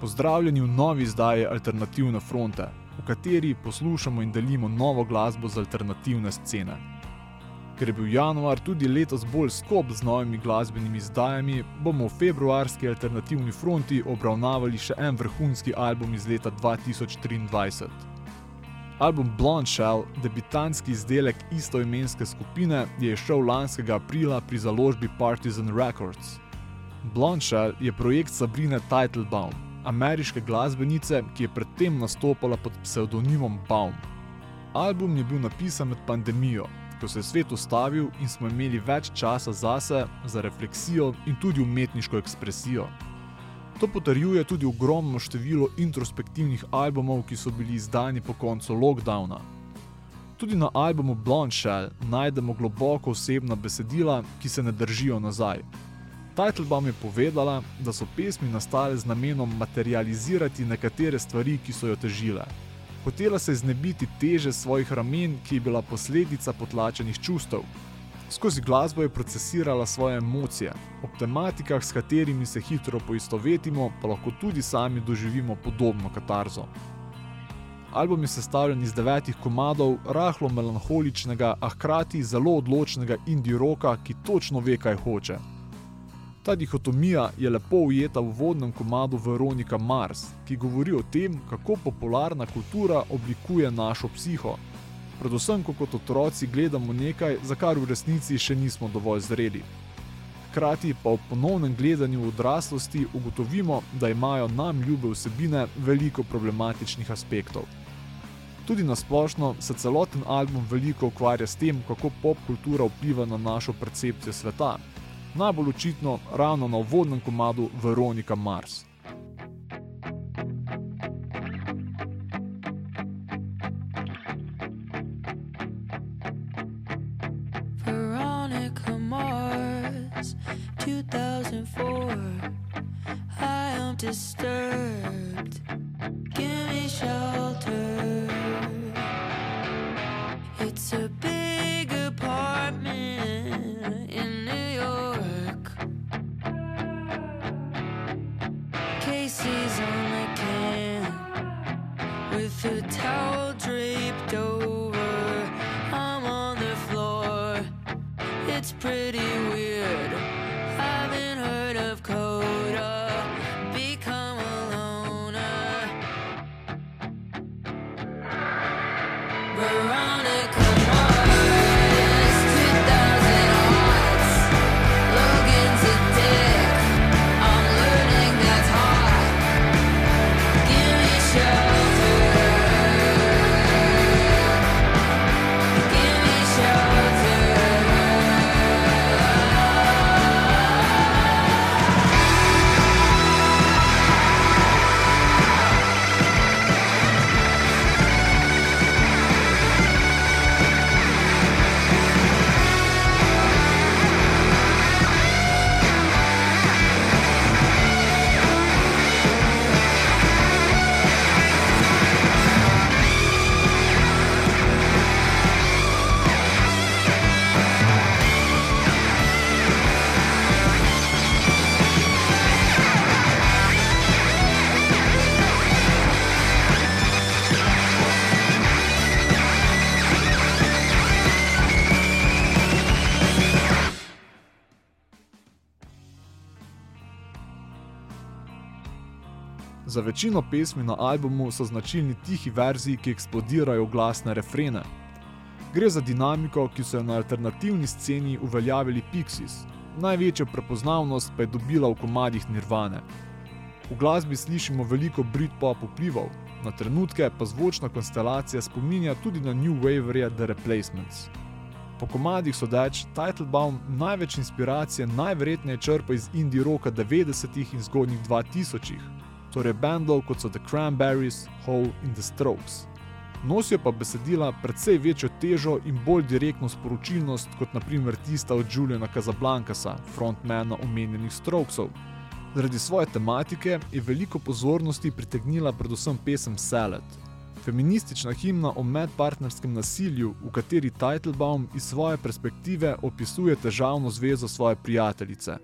Pozdravljeni v novi izdaji Alternativne fronte, v kateri poslušamo in delimo novo glasbo z alternativne scene. Ker je bil januar tudi letos bolj skop z novimi glasbenimi izdajami, bomo v februarski alternativni fronti obravnavali še en vrhunski album iz leta 2023. Album Blonde Shell, debitantski izdelek istoimenske skupine, je šel lanskega aprila pri založbi Partizan Records. Blonde Shell je projekt Sabrine Titlebaum, ameriške glasbenice, ki je predtem nastopala pod psevdonimom Baum. Album je bil napisan med pandemijo, ko se je svet ustavil in smo imeli več časa zase, za refleksijo in tudi umetniško ekspresijo. To potrjuje tudi ogromno število introspektivnih albumov, ki so bili izdani po koncu lockdowna. Tudi na albumu Blonde Shell najdemo globoko osebna besedila, ki se ne držijo nazaj. Titlebaum je povedala, da so pesmi nastale z namenom materializirati nekatere stvari, ki so jo težile. Hotela se je znebiti teže svojih ramen, ki je bila posledica potlačenih čustev. Skozi glasbo je procesirala svoje emocije, ob tematikah, s katerimi se hitro poistovetimo, pa lahko tudi sami doživimo podobno katarzo. Album je sestavljen iz devetih komadov, rahlo melanholičnega, a hkrati zelo odločnega indie roka, ki točno ve, kaj hoče. Ta dihotomija je lepo ujeta v vodnem komadu Veronika Mars, ki govori o tem, kako popularna kultura oblikuje našo psiho. Predvsem, ko kot otroci gledamo nekaj, za kar v resnici še nismo dovolj zreli. Hkrati pa ob ponovnem gledanju odraslosti ugotovimo, da imajo nam ljube vsebine veliko problematičnih aspektov. Tudi na splošno se celoten album veliko ukvarja s tem, kako pop kultura vpliva na našo percepcijo sveta, najbolj očitno ravno na uvodnem komadu Veronika Mars. season again with a towel draped over. Za večino pesmi na albumu so značilni tihi verziji, ki eksplodirajo glasne refrene. Gre za dinamiko, ki so jo na alternativni sceni uveljavili Pixies, največjo prepoznavnost pa je dobila v komadih Nirvane. V glasbi slišimo veliko Britpop vplivov, na trenutke pa zvočna konstelacija spominja tudi na New Waverje The Replacements. Po komadih sodeč, Titlebaum največ inspiracije najverjetneje črpa iz indie roka 90-ih in zgodnjih 2000-ih, torej bendov kot so The Cranberries, Hole in The Strokes. Nosijo pa besedila precej večjo težo in bolj direktno sporočilnost, kot naprimer tista od Juliana Casablancasa, frontmana omenjenih Strokesov. Zaradi svoje tematike je veliko pozornosti pritegnila predvsem pesem Salad. Feministična himna o medpartnerskem nasilju, v kateri Teitelbaum iz svoje perspektive opisuje težavno zvezo svoje prijateljice.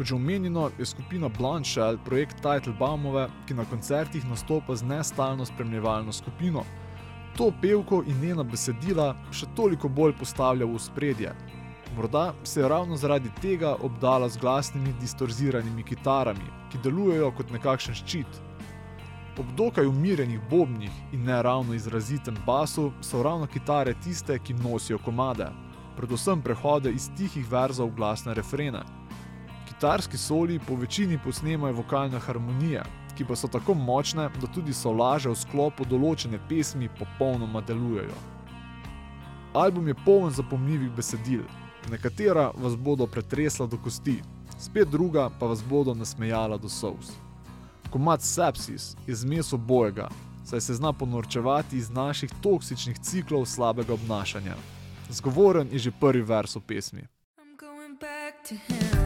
Kot že omenjeno, je skupina Blonshell projekt Titlebaumove, ki na koncertih nastopa z nestalno spremljevalno skupino. To pevko in njena besedila še toliko bolj postavlja v spredje. Morda se je ravno zaradi tega obdala z glasnimi distorziranimi kitarami, ki delujejo kot nekakšen ščit. Ob dokaj umirjenih bobnih in ne ravno izrazitem basu so ravno kitare tiste, ki nosijo komade, predvsem prehode iz tihih verzov v glasne refrene. Kitarski soli po večini posnemajo vokalne harmonije, ki pa so tako močne, da tudi solaže v sklopu določene pesmi popolnoma delujejo. Album je poln zapomljivih besedil, nekatera vas bodo pretresla do kosti, spet druga pa vas bodo nasmejala do solz. Komat Sepsis je zmes obojega, saj se zna ponorčevati iz naših toksičnih ciklov slabega obnašanja. Zgovoren je že prvi vers v pesmi. I'm going back to him.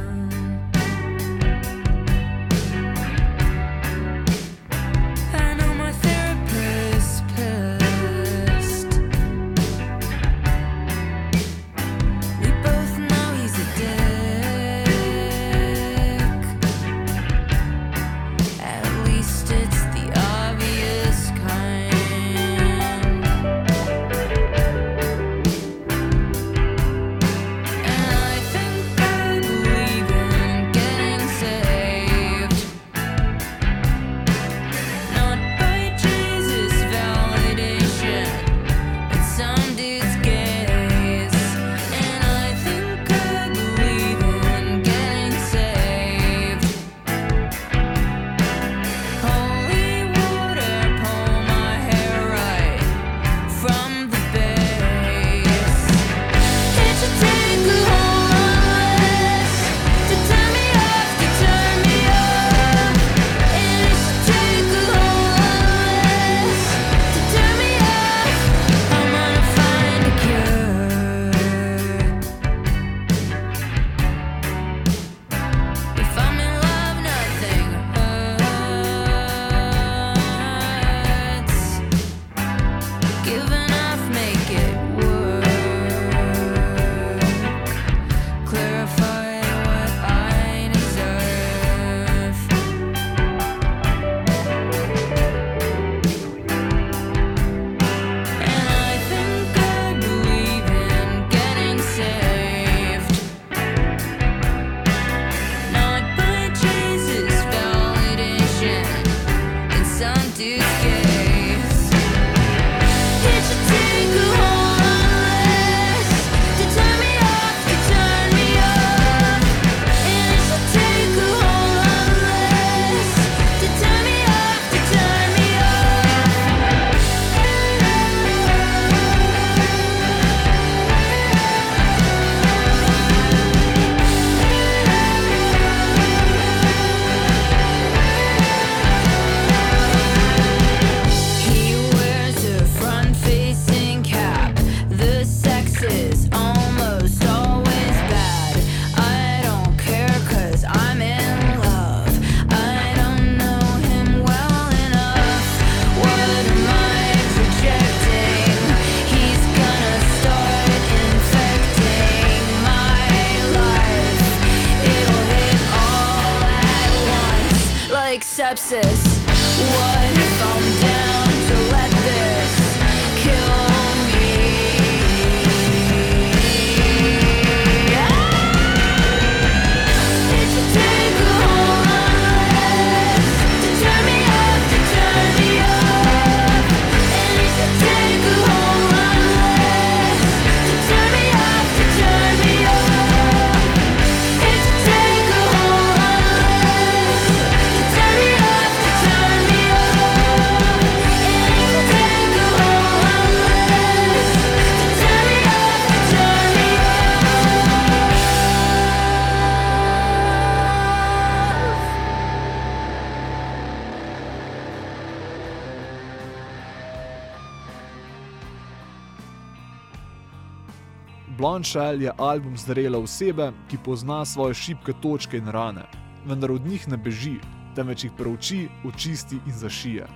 Blonshell je album zrele osebe, ki pozna svoje šibke točke in rane, vendar od njih ne beži, temveč jih preuči, očisti in zašije.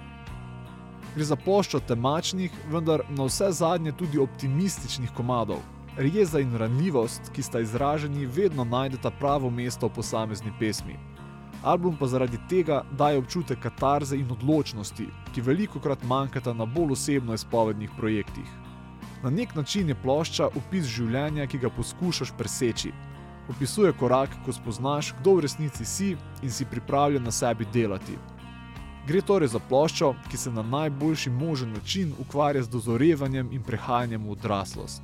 Gre za poščo temačnih, vendar na vse zadnje tudi optimističnih komadov, Jeza in ranljivost, ki sta izraženi, vedno najdeta pravo mesto v posamezni pesmi. Album pa zaradi tega daje občutek katarze in odločnosti, ki veliko krat manjkata na bolj osebno izpovednih projektih. Na nek način je plošča opis življenja, ki ga poskušaš preseči. Opisuje korak, ko spoznaš, kdo v resnici si in si pripravljen na sebi delati. Gre torej za ploščo, ki se na najboljši možen način ukvarja z dozorevanjem in prehajanjem v odraslost.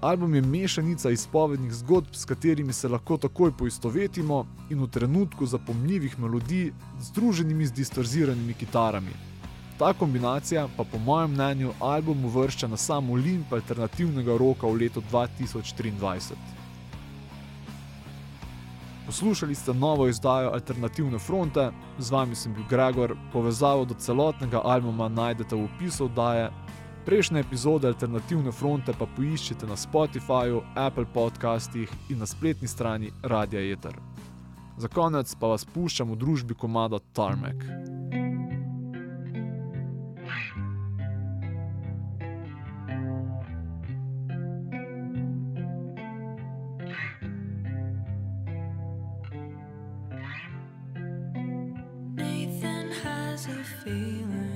Album je mešanica izpovednih zgodb, s katerimi se lahko takoj poistovetimo in v trenutku zapomljivih melodij, združenimi z distorziranimi kitarami. Ta kombinacija pa po mojem mnenju album uvršča na sam olimp alternativnega roka v letu 2023. Poslušali ste novo izdajo Alternativne fronte, z vami sem bil Gregor, povezavo do celotnega albuma najdete v opisu oddaje. Prejšnje epizode Alternativne fronte pa poiščite na Spotifyju, Apple podcastih in na spletni strani Radia Eter. Za konec pa vas puščam v družbi komada Tarmac. A feeling